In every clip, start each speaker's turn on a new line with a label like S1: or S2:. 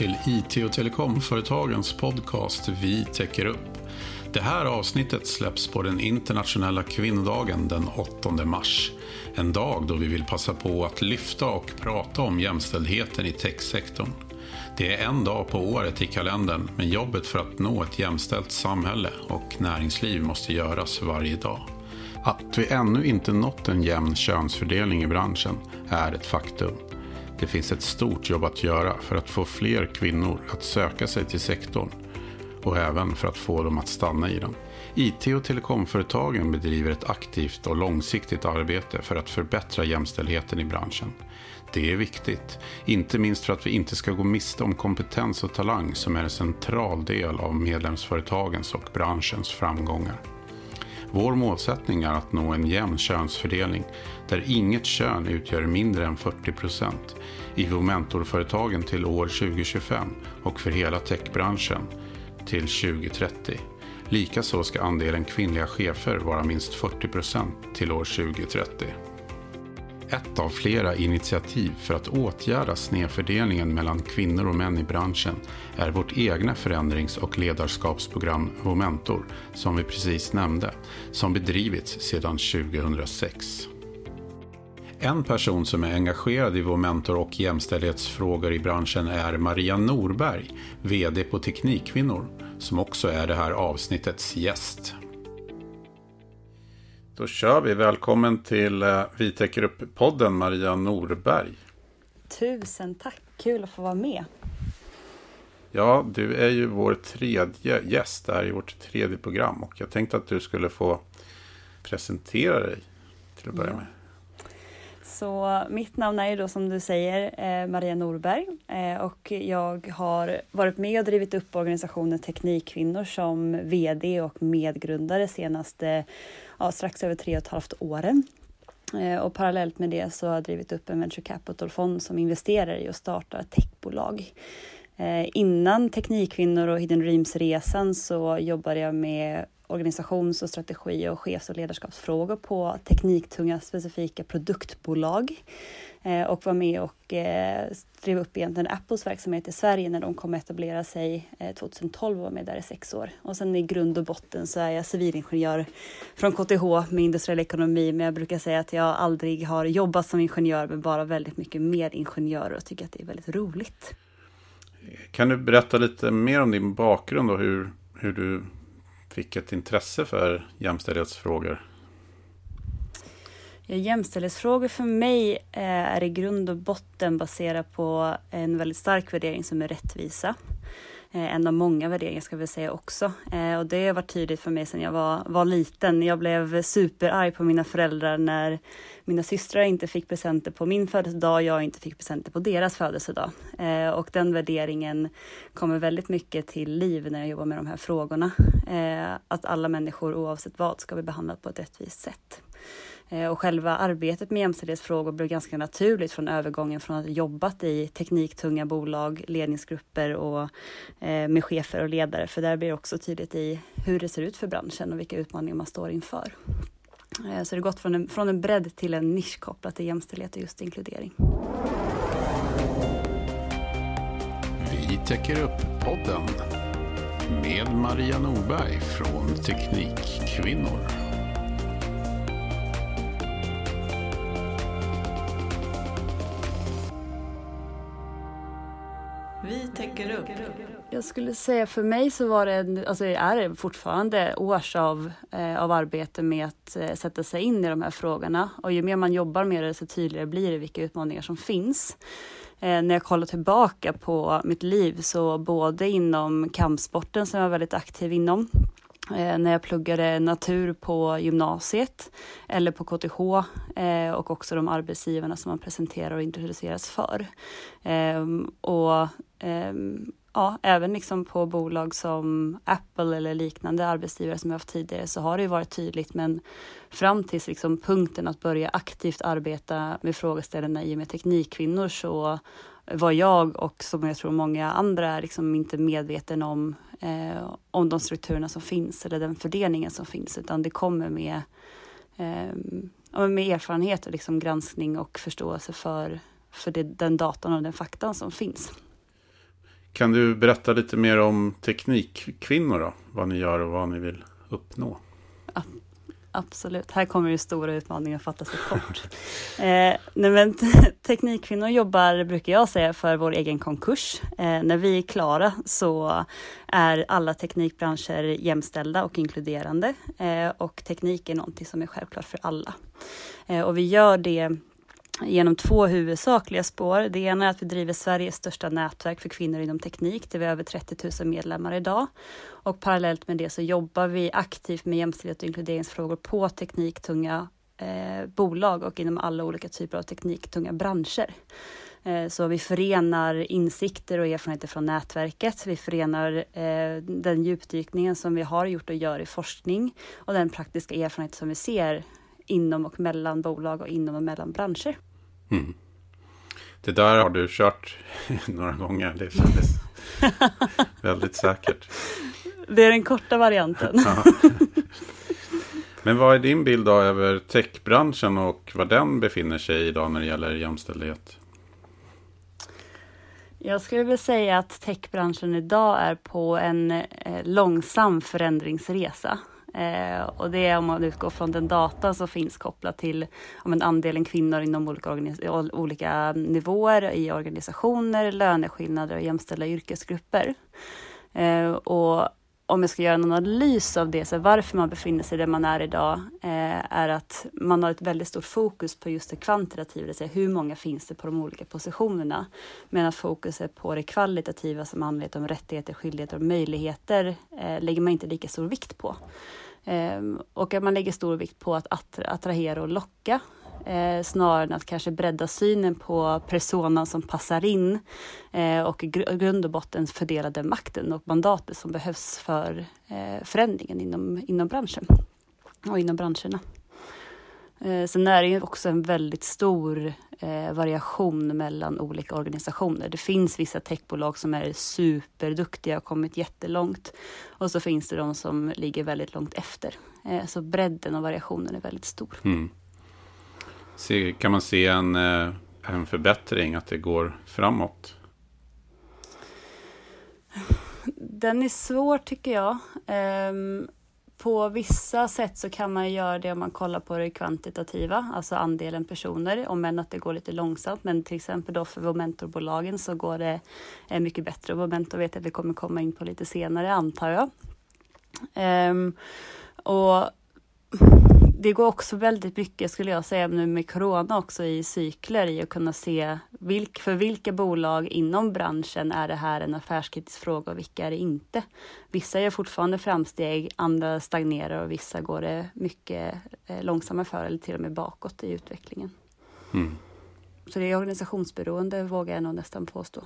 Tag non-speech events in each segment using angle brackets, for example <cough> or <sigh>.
S1: Välkommen till IT och telekomföretagens podcast Vi täcker upp. Det här avsnittet släpps på den internationella kvinnodagen den 8 mars. En dag då vi vill passa på att lyfta och prata om jämställdheten i techsektorn. Det är en dag på året i kalendern, men jobbet för att nå ett jämställt samhälle och näringsliv måste göras varje dag. Att vi ännu inte nått en jämn könsfördelning i branschen är ett faktum. Det finns ett stort jobb att göra för att få fler kvinnor att söka sig till sektorn och även för att få dem att stanna i den. IT och telekomföretagen bedriver ett aktivt och långsiktigt arbete för att förbättra jämställdheten i branschen. Det är viktigt, inte minst för att vi inte ska gå miste om kompetens och talang som är en central del av medlemsföretagens och branschens framgångar. Vår målsättning är att nå en jämn könsfördelning där inget kön utgör mindre än 40 procent i Vomentorföretagen till år 2025 och för hela techbranschen till 2030. Likaså ska andelen kvinnliga chefer vara minst 40 procent till år 2030. Ett av flera initiativ för att åtgärda snedfördelningen mellan kvinnor och män i branschen är vårt egna förändrings och ledarskapsprogram Momentor som vi precis nämnde, som bedrivits sedan 2006. En person som är engagerad i vår mentor och jämställdhetsfrågor i branschen är Maria Norberg, VD på Teknikkvinnor, som också är det här avsnittets gäst. Då kör vi. Välkommen till eh, Vi täcker upp-podden Maria Norberg.
S2: Tusen tack, kul att få vara med.
S1: Ja, du är ju vår tredje gäst här i vårt tredje program och jag tänkte att du skulle få presentera dig till att börja
S2: Ja.
S1: med.
S2: Så mitt namn är ju då som du säger eh, Maria Norberg eh, och jag har varit med och drivit upp organisationen Teknikkvinnor som VD och medgrundare senaste ja, strax över tre och ett halvt åren. Eh, och parallellt med det så har jag drivit upp en venture capital-fond som investerar i och startar techbolag. Eh, innan Teknikkvinnor och Hidden Dreams-resan så jobbade jag med organisations och strategi och chefs och ledarskapsfrågor på tekniktunga specifika produktbolag eh, och var med och eh, drev upp egentligen Apples verksamhet i Sverige när de kom att etablera sig eh, 2012 och var med där i sex år. Och sen i grund och botten så är jag civilingenjör från KTH med industriell ekonomi men jag brukar säga att jag aldrig har jobbat som ingenjör men bara väldigt mycket med ingenjörer och tycker att det är väldigt roligt.
S1: Kan du berätta lite mer om din bakgrund och hur, hur du fick ett intresse för jämställdhetsfrågor?
S2: Ja, jämställdhetsfrågor för mig eh, är i grund och botten baserat på en väldigt stark värdering som är rättvisa. Eh, en av många värderingar ska vi säga också. Eh, Och det har varit tydligt för mig sedan jag var, var liten. Jag blev superarg på mina föräldrar när mina systrar inte fick presenter på min födelsedag och jag inte fick presenter på deras födelsedag. Eh, Och den värderingen kommer väldigt mycket till liv när jag jobbar med de här frågorna. Eh, Att alla människor oavsett vad ska bli behandlade på ett rättvist sätt. Eh, och själva arbetet med jämställdhetsfrågor blev ganska naturligt från övergången från att ha jobbat i tekniktunga bolag, ledningsgrupper och eh, med chefer och ledare. För där blir det också tydligt i hur det ser ut för branschen och vilka utmaningar man står inför. Eh, så det har gått från en, från en bredd till en nisch kopplat till jämställdhet och just inkludering.
S1: Vi täcker upp podden med Maria Norberg från Teknikkvinnor.
S2: Jag skulle säga för mig så var det, en- alltså är fortfarande års av, eh, av arbete med att eh, sätta sig in i de här frågorna. Och ju mer man jobbar med det så tydligare blir det vilka utmaningar som finns. Eh, när jag kollar tillbaka på mitt liv så både inom kampsporten som jag var väldigt aktiv inom, Eh, när jag pluggade natur på gymnasiet eller på KTH eh, och också de arbetsgivarna som man presenterar och introduceras för. Ehm, och ehm, ja, även liksom på bolag som Apple eller liknande arbetsgivare som jag haft tidigare så har det ju varit tydligt men fram tills liksom punkten att börja aktivt arbeta med frågeställningarna i och med teknikkvinnor så var jag och som jag tror många andra är liksom inte medveten om, eh, om de strukturerna som finns eller den fördelningen som finns utan det kommer med, eh, med erfarenhet och liksom granskning och förståelse för, för det, den datan och den faktan som finns.
S1: Kan du berätta lite mer om Teknikkvinnor då? Vad ni gör och vad ni vill uppnå?
S2: Absolut, här kommer ju stora utmaningar att fatta sig kort. <laughs> eh, nej men, <laughs> teknikkvinnor jobbar, brukar jag säga, för vår egen konkurs. Eh, när vi är klara så är alla teknikbranscher jämställda och inkluderande eh, och teknik är någonting som är självklart för alla. Eh, och vi gör det genom två huvudsakliga spår. Det ena är att vi driver Sveriges största nätverk för kvinnor inom teknik, där vi har över 30 000 medlemmar idag. Och parallellt med det så jobbar vi aktivt med jämställdhet och inkluderingsfrågor på tekniktunga eh, bolag och inom alla olika typer av tekniktunga branscher. Eh, så vi förenar insikter och erfarenheter från nätverket. Vi förenar eh, den djupdykningen som vi har gjort och gör i forskning och den praktiska erfarenhet som vi ser inom och mellan bolag och inom och mellan branscher. Mm.
S1: Det där har du kört <laughs> några gånger. Det kändes <laughs> väldigt säkert.
S2: Det är den korta varianten. <laughs>
S1: Men vad är din bild då över techbranschen och vad den befinner sig idag när det gäller jämställdhet?
S2: Jag skulle vilja säga att techbranschen idag är på en eh, långsam förändringsresa. Eh, och det är om man utgår från den data som finns kopplat till om en andelen kvinnor inom olika, olika nivåer i organisationer, löneskillnader och jämställda yrkesgrupper. Eh, och om jag ska göra en analys av det, så varför man befinner sig där man är idag, eh, är att man har ett väldigt stort fokus på just det kvantitativa, det vill säga hur många finns det på de olika positionerna, medan fokuset på det kvalitativa som handlar om rättigheter, skyldigheter och möjligheter eh, lägger man inte lika stor vikt på. Ehm, och att man lägger stor vikt på att attrahera och locka eh, snarare än att kanske bredda synen på personan som passar in eh, och i grund och botten fördela den makten och mandatet som behövs för eh, förändringen inom, inom branschen och inom branscherna. Eh, sen är det ju också en väldigt stor eh, variation mellan olika organisationer. Det finns vissa techbolag som är superduktiga och kommit jättelångt. Och så finns det de som ligger väldigt långt efter. Eh, så bredden och variationen är väldigt stor. Mm.
S1: Se, kan man se en, eh, en förbättring, att det går framåt?
S2: Den är svår tycker jag. På vissa sätt så kan man göra det om man kollar på det kvantitativa, alltså andelen personer, om än att det går lite långsamt. Men till exempel då för Momentorbolagen så går det eh, mycket bättre. Och Momentor vet jag att vi kommer komma in på lite senare, antar jag. Um, och det går också väldigt mycket, skulle jag säga, nu med corona också i cykler i att kunna se vilk, för vilka bolag inom branschen är det här en affärskritisk fråga och vilka är det inte. Vissa gör fortfarande framsteg, andra stagnerar och vissa går det mycket eh, långsammare för eller till och med bakåt i utvecklingen. Mm. Så det är organisationsberoende vågar jag nog nästan påstå.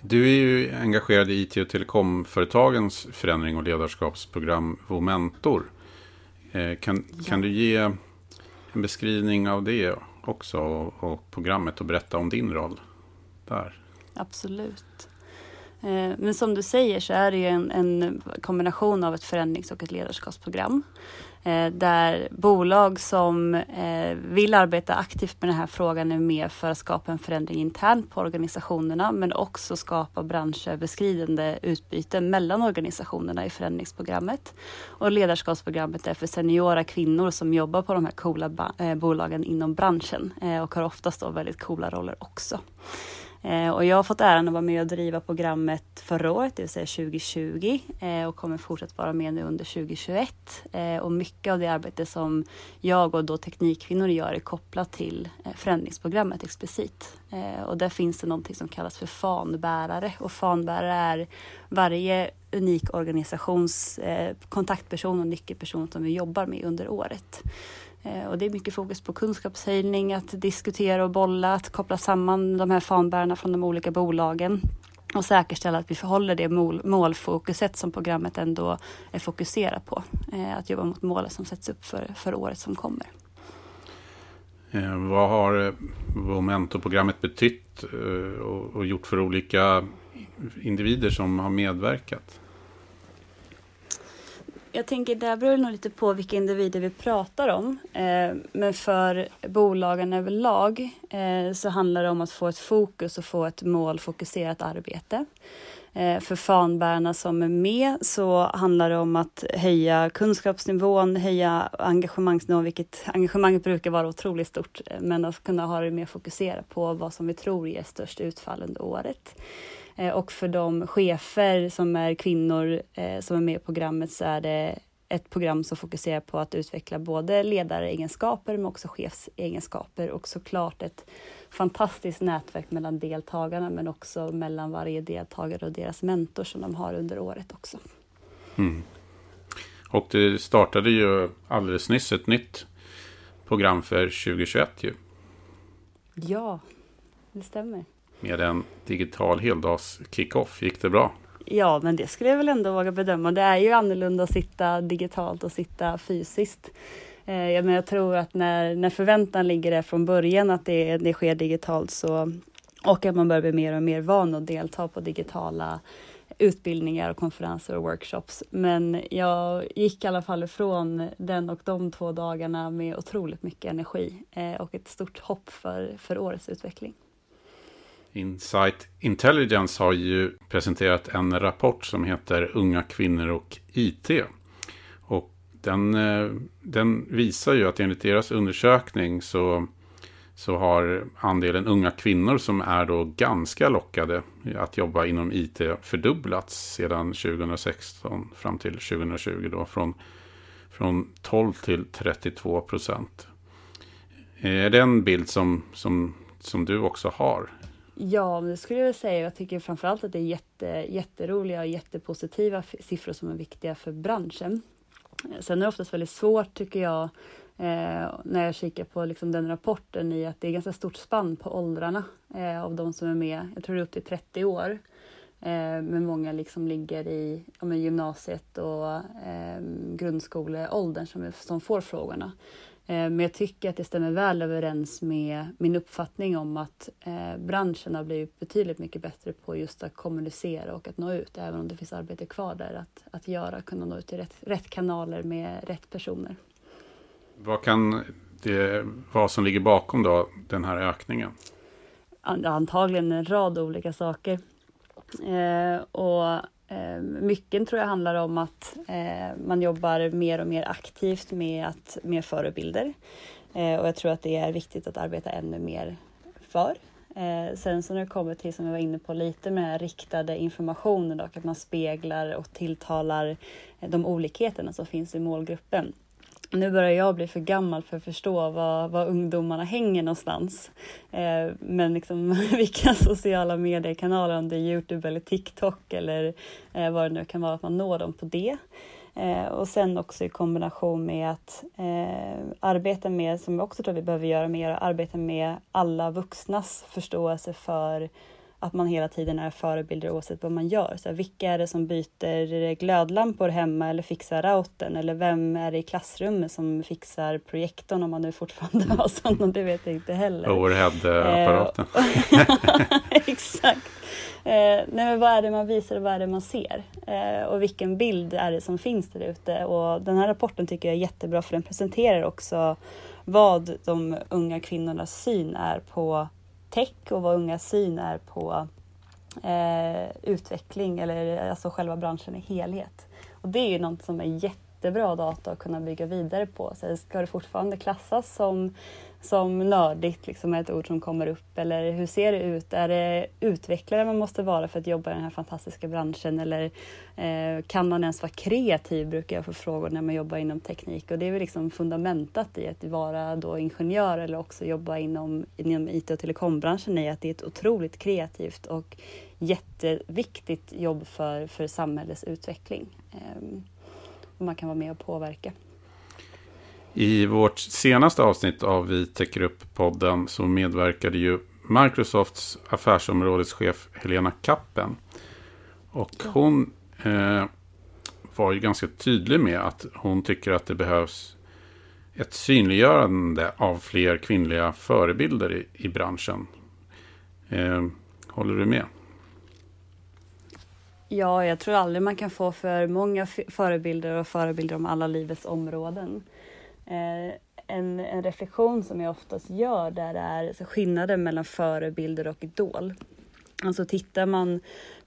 S1: Du är ju engagerad i IT och telekomföretagens förändring och ledarskapsprogram Vomentor. Eh, kan, ja. kan du ge en beskrivning av det också och, och programmet och berätta om din roll där?
S2: Absolut. Eh, men som du säger så är det ju en, en kombination av ett förändrings och ett ledarskapsprogram. Eh, där bolag som eh, vill arbeta aktivt med den här frågan är med för att skapa en förändring internt på organisationerna men också skapa branschöverskridande utbyte mellan organisationerna i förändringsprogrammet. Och ledarskapsprogrammet är för seniora kvinnor som jobbar på de här coola eh, bolagen inom branschen och har oftast då väldigt coola roller också. Eh, och jag har fått äran att vara med och driva programmet förra året, det vill säga 2020 eh, och kommer fortsatt vara med nu under 2021. Eh, och mycket av det arbete som jag och då Teknikkvinnor gör är kopplat till eh, förändringsprogrammet explicit. Eh, och där finns det någonting som kallas för fanbärare och fanbärare är varje unik organisations eh, kontaktperson och nyckelperson som vi jobbar med under året. Eh, och det är mycket fokus på kunskapshöjning, att diskutera och bolla, att koppla samman de här fanbärarna från de olika bolagen och säkerställa att vi förhåller det mål, målfokuset som programmet ändå är fokuserat på. Eh, att jobba mot målet som sätts upp för, för året som kommer.
S1: Eh, vad har Momentoprogrammet betytt och gjort för olika individer som har medverkat?
S2: Jag tänker det beror nog lite på vilka individer vi pratar om. Eh, men för bolagen överlag eh, så handlar det om att få ett fokus och få ett målfokuserat arbete. Eh, för fanbärarna som är med så handlar det om att höja kunskapsnivån, höja engagemangsnivån, vilket engagemanget brukar vara otroligt stort, eh, men att kunna ha det mer fokuserat på vad som vi tror ger störst utfall under året. Eh, och för de chefer som är kvinnor som är med i programmet så är det ett program som fokuserar på att utveckla både ledaregenskaper men också chefsegenskaper och såklart ett fantastiskt nätverk mellan deltagarna men också mellan varje deltagare och deras mentor som de har under året också.
S1: Mm. Och det startade ju alldeles nyss ett nytt program för 2021 ju.
S2: Ja, det stämmer.
S1: Med en digital heldags kickoff. Gick det bra?
S2: Ja, men det skulle jag väl ändå våga bedöma. Det är ju annorlunda att sitta digitalt och sitta fysiskt. Eh, menar, jag tror att när, när förväntan ligger där från början att det, det sker digitalt så och att man börjar bli mer och mer van att delta på digitala utbildningar och konferenser och workshops. Men jag gick i alla fall ifrån den och de två dagarna med otroligt mycket energi eh, och ett stort hopp för, för årets utveckling.
S1: Insight Intelligence har ju presenterat en rapport som heter Unga kvinnor och IT. Och den, eh, den visar ju att enligt deras undersökning så, så har andelen unga kvinnor som är då ganska lockade att jobba inom IT fördubblats sedan 2016 fram till 2020 då från, från 12 till 32 procent. Är det en bild som, som, som du också har?
S2: Ja, det skulle jag säga. Jag tycker framförallt att det är jätte, jätteroliga och jättepositiva siffror som är viktiga för branschen. Eh, sen är det oftast väldigt svårt tycker jag eh, när jag kikar på liksom den rapporten i att det är ganska stort spann på åldrarna eh, av de som är med. Jag tror det är upp till 30 år. Eh, men många liksom ligger i ja, gymnasiet och eh, grundskoleåldern som, som får frågorna. Eh, men jag tycker att det stämmer väl överens med min uppfattning om att eh, branschen har blivit betydligt mycket bättre på just att kommunicera och att nå ut, även om det finns arbete kvar där att, att göra, kunna nå ut till rätt, rätt kanaler med rätt personer.
S1: Vad kan det vara som ligger bakom då den här ökningen?
S2: Antagligen en rad olika saker. Eh, och Ehm, mycket tror jag handlar om att eh, man jobbar mer och mer aktivt med, att, med förebilder. Eh, och jag tror att det är viktigt att arbeta ännu mer för. Eh, sen så när det kommer till, som jag var inne på lite med riktade informationen och att man speglar och tilltalar de olikheterna som finns i målgruppen nu börjar jag bli för gammal för att förstå var, var ungdomarna hänger någonstans. Eh, men liksom <laughs> vilka sociala mediekanaler, om det är Youtube eller TikTok eller eh, vad det nu kan vara, att man når dem på det. Eh, och sen också i kombination med att eh, arbeta med, som jag också tror vi behöver göra mer, arbeta med alla vuxnas förståelse för att man hela tiden är förebilder oavsett vad man gör. Så här, vilka är det som byter glödlampor hemma eller fixar routern? Eller vem är det i klassrummet som fixar projektorn om man nu fortfarande har sådana? Det vet jag inte heller.
S1: Overhead-apparaten. <laughs>
S2: Exakt. Eh, nej, men vad är det man visar och vad är det man ser? Eh, och vilken bild är det som finns där ute? Och den här rapporten tycker jag är jättebra för den presenterar också vad de unga kvinnornas syn är på tech och vad unga syn är på eh, utveckling eller alltså själva branschen i helhet. Och det är ju något som är jättebra data att kunna bygga vidare på. Så ska det fortfarande klassas som som nördigt liksom är ett ord som kommer upp? Eller hur ser det ut? Är det utvecklare man måste vara för att jobba i den här fantastiska branschen? Eller eh, kan man ens vara kreativ? Brukar jag få frågor när man jobbar inom teknik och det är väl liksom fundamentat i att vara då ingenjör eller också jobba inom, inom IT och telekombranschen i att det är ett otroligt kreativt och jätteviktigt jobb för, för samhällets utveckling. Eh, och man kan vara med och påverka.
S1: I vårt senaste avsnitt av Vi täcker upp-podden så medverkade ju Microsofts affärsområdeschef Helena Kappen. Och hon eh, var ju ganska tydlig med att hon tycker att det behövs ett synliggörande av fler kvinnliga förebilder i, i branschen. Eh, håller du med?
S2: Ja, jag tror aldrig man kan få för många förebilder och förebilder om alla livets områden. Eh, en, en, reflektion som jag oftast gör där är skillnaden mellan förebilder och idol. Alltså tittar man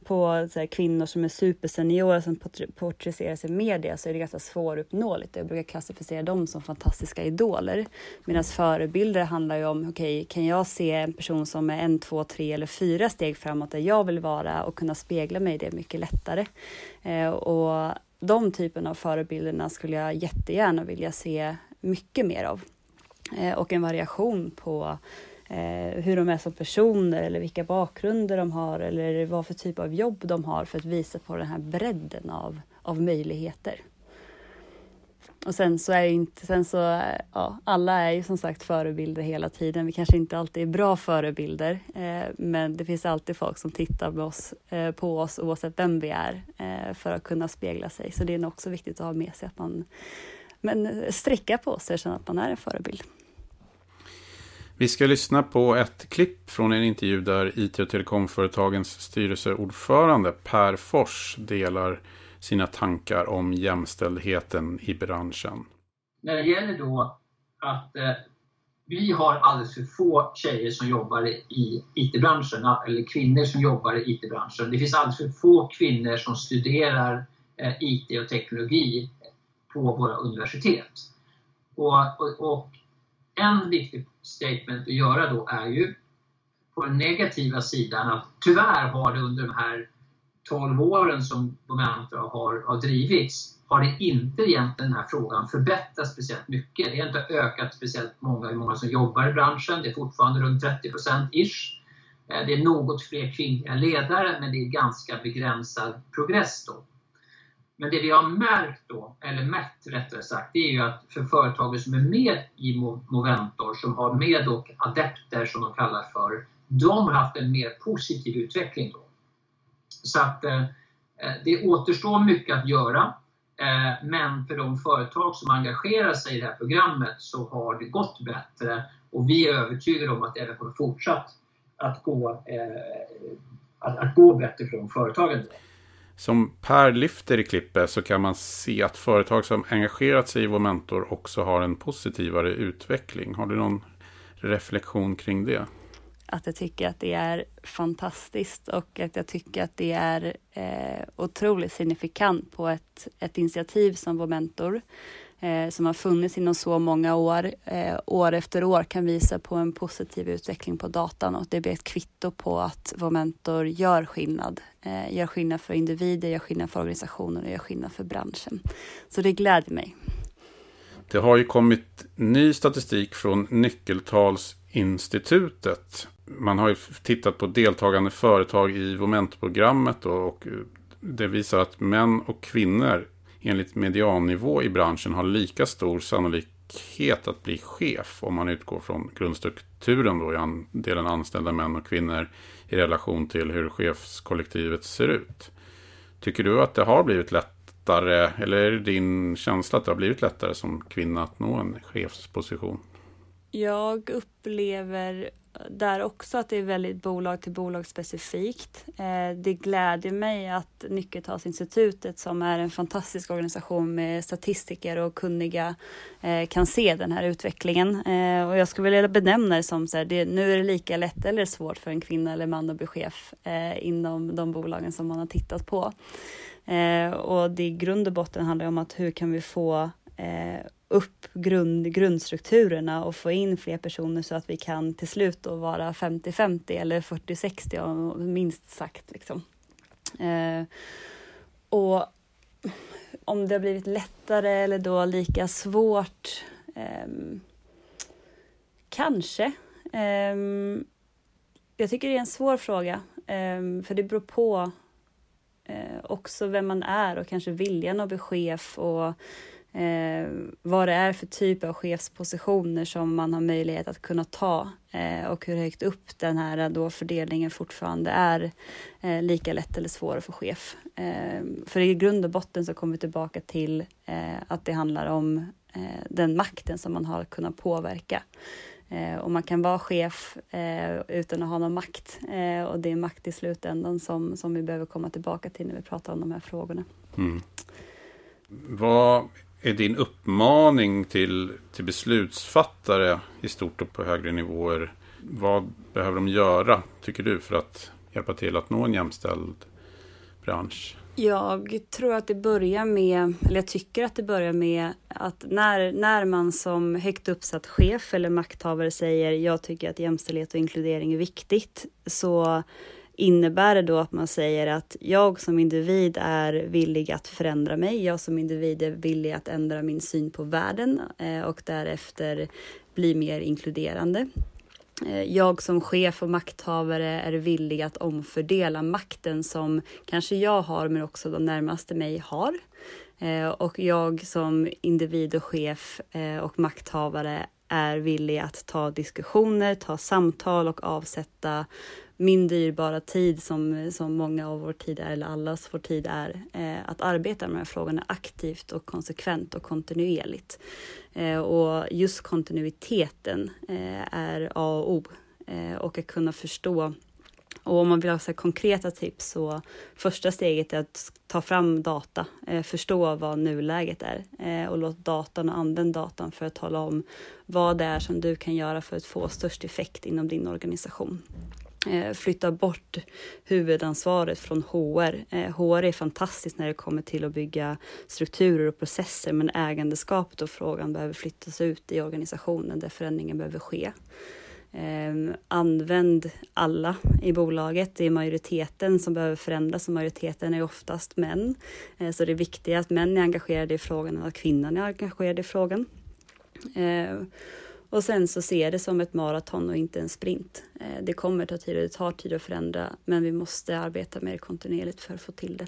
S2: på här, kvinnor som är superseniora som porträtteras i media så är det ganska svåruppnåeligt. Jag brukar klassificera dem som fantastiska idoler. Medan förebilder handlar ju om, okej, okay, kan jag se en person som är en, två, tre eller fyra steg framåt där jag vill vara och kunna spegla mig i det mycket lättare. Eh, och de typen av förebilderna skulle jag jättegärna vilja se mycket mer av. Eh, och en variation på eh, hur de är som personer eller vilka bakgrunder de har eller vad för typ av jobb de har för att visa på den här bredden av, av möjligheter. Och sen så är inte, sen så, ja, alla är ju som sagt förebilder hela tiden. Vi kanske inte alltid är bra förebilder, eh, men det finns alltid folk som tittar på oss, eh, på oss oavsett vem vi är eh, för att kunna spegla sig. Så det är nog också viktigt att ha med sig att man men eh, sträcka på sig och känna att man är en förebild.
S1: Vi ska lyssna på ett klipp från en intervju där IT och telekomföretagens styrelseordförande Per Fors delar sina tankar om jämställdheten i branschen.
S3: När det gäller då att eh, vi har alldeles för få tjejer som jobbar i IT-branschen, eller kvinnor som jobbar i IT-branschen. Det finns alldeles för få kvinnor som studerar eh, IT och teknologi på våra universitet. Och, och, och en viktig statement att göra då är ju på den negativa sidan att tyvärr har det under de här 12 åren som Momentum har, har drivits har det inte egentligen den här frågan förbättrats speciellt mycket. Det har inte ökat speciellt många, hur många som jobbar i branschen. Det är fortfarande runt 30 ish. Eh, det är något fler kvinnliga ledare men det är ganska begränsad progress då. Men det vi har märkt då, eller mätt rättare sagt, det är ju att för företagen som är med i Moventor, som har med och adepter som de kallar för, de har haft en mer positiv utveckling. Då. Så att eh, eh, det återstår mycket att göra. Eh, men för de företag som engagerar sig i det här programmet så har det gått bättre och vi är övertygade om att det även kommer fortsatt att gå, eh, att, att gå bättre för de företagen.
S1: Som Per lyfter i klippet så kan man se att företag som engagerat sig i vår mentor också har en positivare utveckling. Har du någon reflektion kring det?
S2: Att jag tycker att det är fantastiskt och att jag tycker att det är eh, otroligt signifikant på ett, ett initiativ som vår mentor eh, som har funnits inom så många år, eh, år efter år kan visa på en positiv utveckling på datan och det blir ett kvitto på att vår mentor gör skillnad. Eh, gör skillnad för individer, gör skillnad för organisationer och gör skillnad för branschen. Så det gläder mig.
S1: Det har ju kommit ny statistik från Nyckeltalsinstitutet. Man har ju tittat på deltagande företag i momentprogrammet och det visar att män och kvinnor enligt mediannivå i branschen har lika stor sannolikhet att bli chef om man utgår från grundstrukturen då i andelen anställda män och kvinnor i relation till hur chefskollektivet ser ut. Tycker du att det har blivit lättare eller är det din känsla att det har blivit lättare som kvinna att nå en chefsposition?
S2: Jag upplever där också att det är väldigt bolag till bolag specifikt. Eh, det gläder mig att Nyckeltalsinstitutet som är en fantastisk organisation med statistiker och kunniga eh, kan se den här utvecklingen. Eh, och jag skulle vilja benämna det som så här, det, nu är det lika lätt eller svårt för en kvinna eller man att bli chef inom de bolagen som man har tittat på. Och det i grund och botten handlar om att hur kan vi få upp grund, grundstrukturerna och få in fler personer så att vi kan till slut då vara 50-50 eller 40-60 minst sagt. Liksom. Eh, och om det har blivit lättare eller då lika svårt? Eh, kanske. Eh, jag tycker det är en svår fråga, ehm, för det beror på eh, också vem man är och kanske viljan att bli chef och eh, vad det är för typ av chefspositioner som man har möjlighet att kunna ta eh, och hur högt upp den här då fördelningen fortfarande är eh, lika lätt eller svår för chef. Eh, för i grund och botten så kommer vi tillbaka till eh, att det handlar om eh, den makten som man har kunnat påverka. Eh, och man kan vara chef eh, utan att ha någon makt. Eh, och det är makt i slutändan som, som vi behöver komma tillbaka till när vi pratar om de här frågorna. Mm.
S1: Vad är din uppmaning till, till beslutsfattare i stort och på högre nivåer? Vad behöver de göra, tycker du, för att hjälpa till att nå en jämställd bransch?
S2: Jag tror att det börjar med, eller jag tycker att det börjar med att när, när man som högt uppsatt chef eller makthavare säger jag tycker att jämställdhet och inkludering är viktigt, så innebär det då att man säger att jag som individ är villig att förändra mig, jag som individ är villig att ändra min syn på världen eh, och därefter bli mer inkluderande. Eh, jag som chef och makthavare är villig att omfördela makten som kanske jag har men också de närmaste mig har. Eh, och jag som individ och chef och makthavare är villig att ta diskussioner, ta samtal och avsätta min dyrbara tid som, som många av vår tid är, eller allas vår tid är, eh, att arbeta med de här frågorna aktivt och konsekvent och kontinuerligt. Eh, och just kontinuiteten eh, är A och O eh, och att kunna förstå och om man vill ha så konkreta tips så första steget är att ta fram data, eh, förstå vad nuläget är eh, och låt datan och använd datan för att tala om vad det är som du kan göra för att få störst effekt inom din organisation. Eh, flytta bort huvudansvaret från HR. HR eh, är fantastiskt när det kommer till att bygga strukturer och processer men ägandeskapet och frågan behöver flyttas ut i organisationen där förändringen behöver ske. Ehm, använd alla i bolaget. Det är majoriteten som behöver förändras och majoriteten är oftast män. Eh, så det är viktigt att män är engagerade i frågan och att kvinnan är engagerad i frågan. Ehm, och sen så ser det som ett maraton och inte en sprint. Eh, det kommer ta tid och det tar tid att förändra, men vi måste arbeta med det kontinuerligt för att få till det.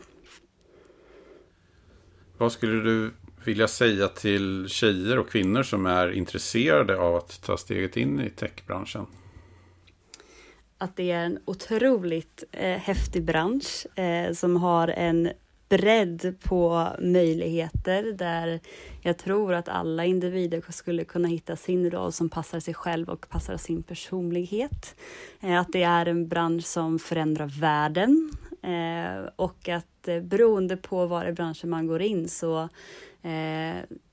S1: Vad skulle du vilja säga till tjejer och kvinnor som är intresserade av att ta steget in i techbranschen?
S2: Att det är en otroligt eh, häftig bransch eh, som har en bredd på möjligheter där jag tror att alla individer skulle kunna hitta sin roll som passar sig själv och passar sin personlighet. Eh, att det är en bransch som förändrar världen eh, och att eh, beroende på var i branschen man går in så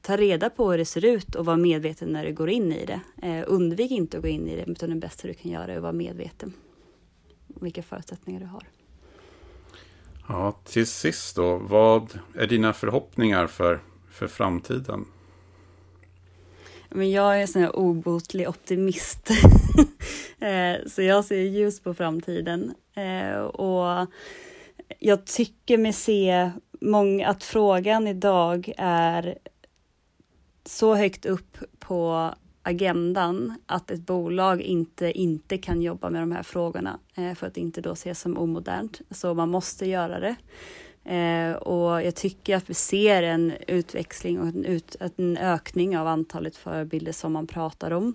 S2: ta reda på hur det ser ut och var medveten när du går in i det. undvik inte att gå in i det utan det bästa du kan göra är att vara medveten om vilka förutsättningar du har.
S1: Ja, till sist då, vad är dina förhoppningar för, för framtiden?
S2: Men jag är en sån här obotlig optimist. <laughs> Eh, så jag ser ljus på framtiden. Eh, och jag tycker mig se många, att frågan idag är så högt upp på agendan att ett bolag inte, inte kan jobba med de här frågorna eh, för att inte då ses som omodernt. Så man måste göra det. Eh, och jag tycker att vi ser en utväxling och en, ut, en ökning av antalet förebilder som man pratar om.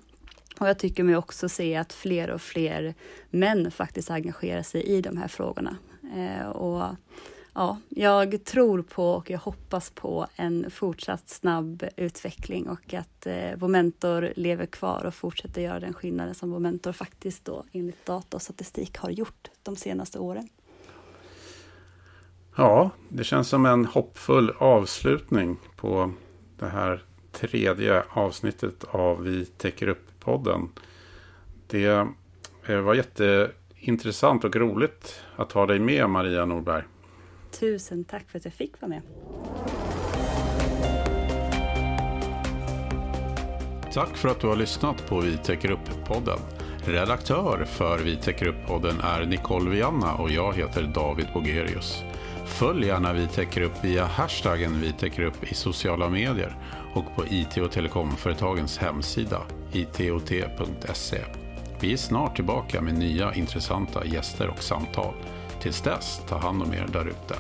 S2: Och jag tycker mig också se att fler och fler män faktiskt engagerar sig i de här frågorna. Eh, och ja, jag tror på och jag hoppas på en fortsatt snabb utveckling och att eh, vår mentor lever kvar och fortsätter göra den skillnaden som vår mentor faktiskt då enligt data och statistik har gjort de senaste åren.
S1: Ja, det känns som en hoppfull avslutning på det här tredje avsnittet av Vi täcker upp-podden. Det eh, var jätteintressant och roligt att ha dig med Maria Norberg.
S2: Tusen tack för att jag fick vara med.
S1: Tack för att du har lyssnat på Vi täcker upp-podden. Redaktör för Vi täcker upp-podden är Nicole Vianna och jag heter David Bogerius. Följ gärna Vi täcker upp via hashtaggen Vi täcker upp i sociala medier och på IT och telekomföretagens hemsida itot.se. Vi är snart tillbaka med nya intressanta gäster och samtal. Tills dess, ta hand om er därute.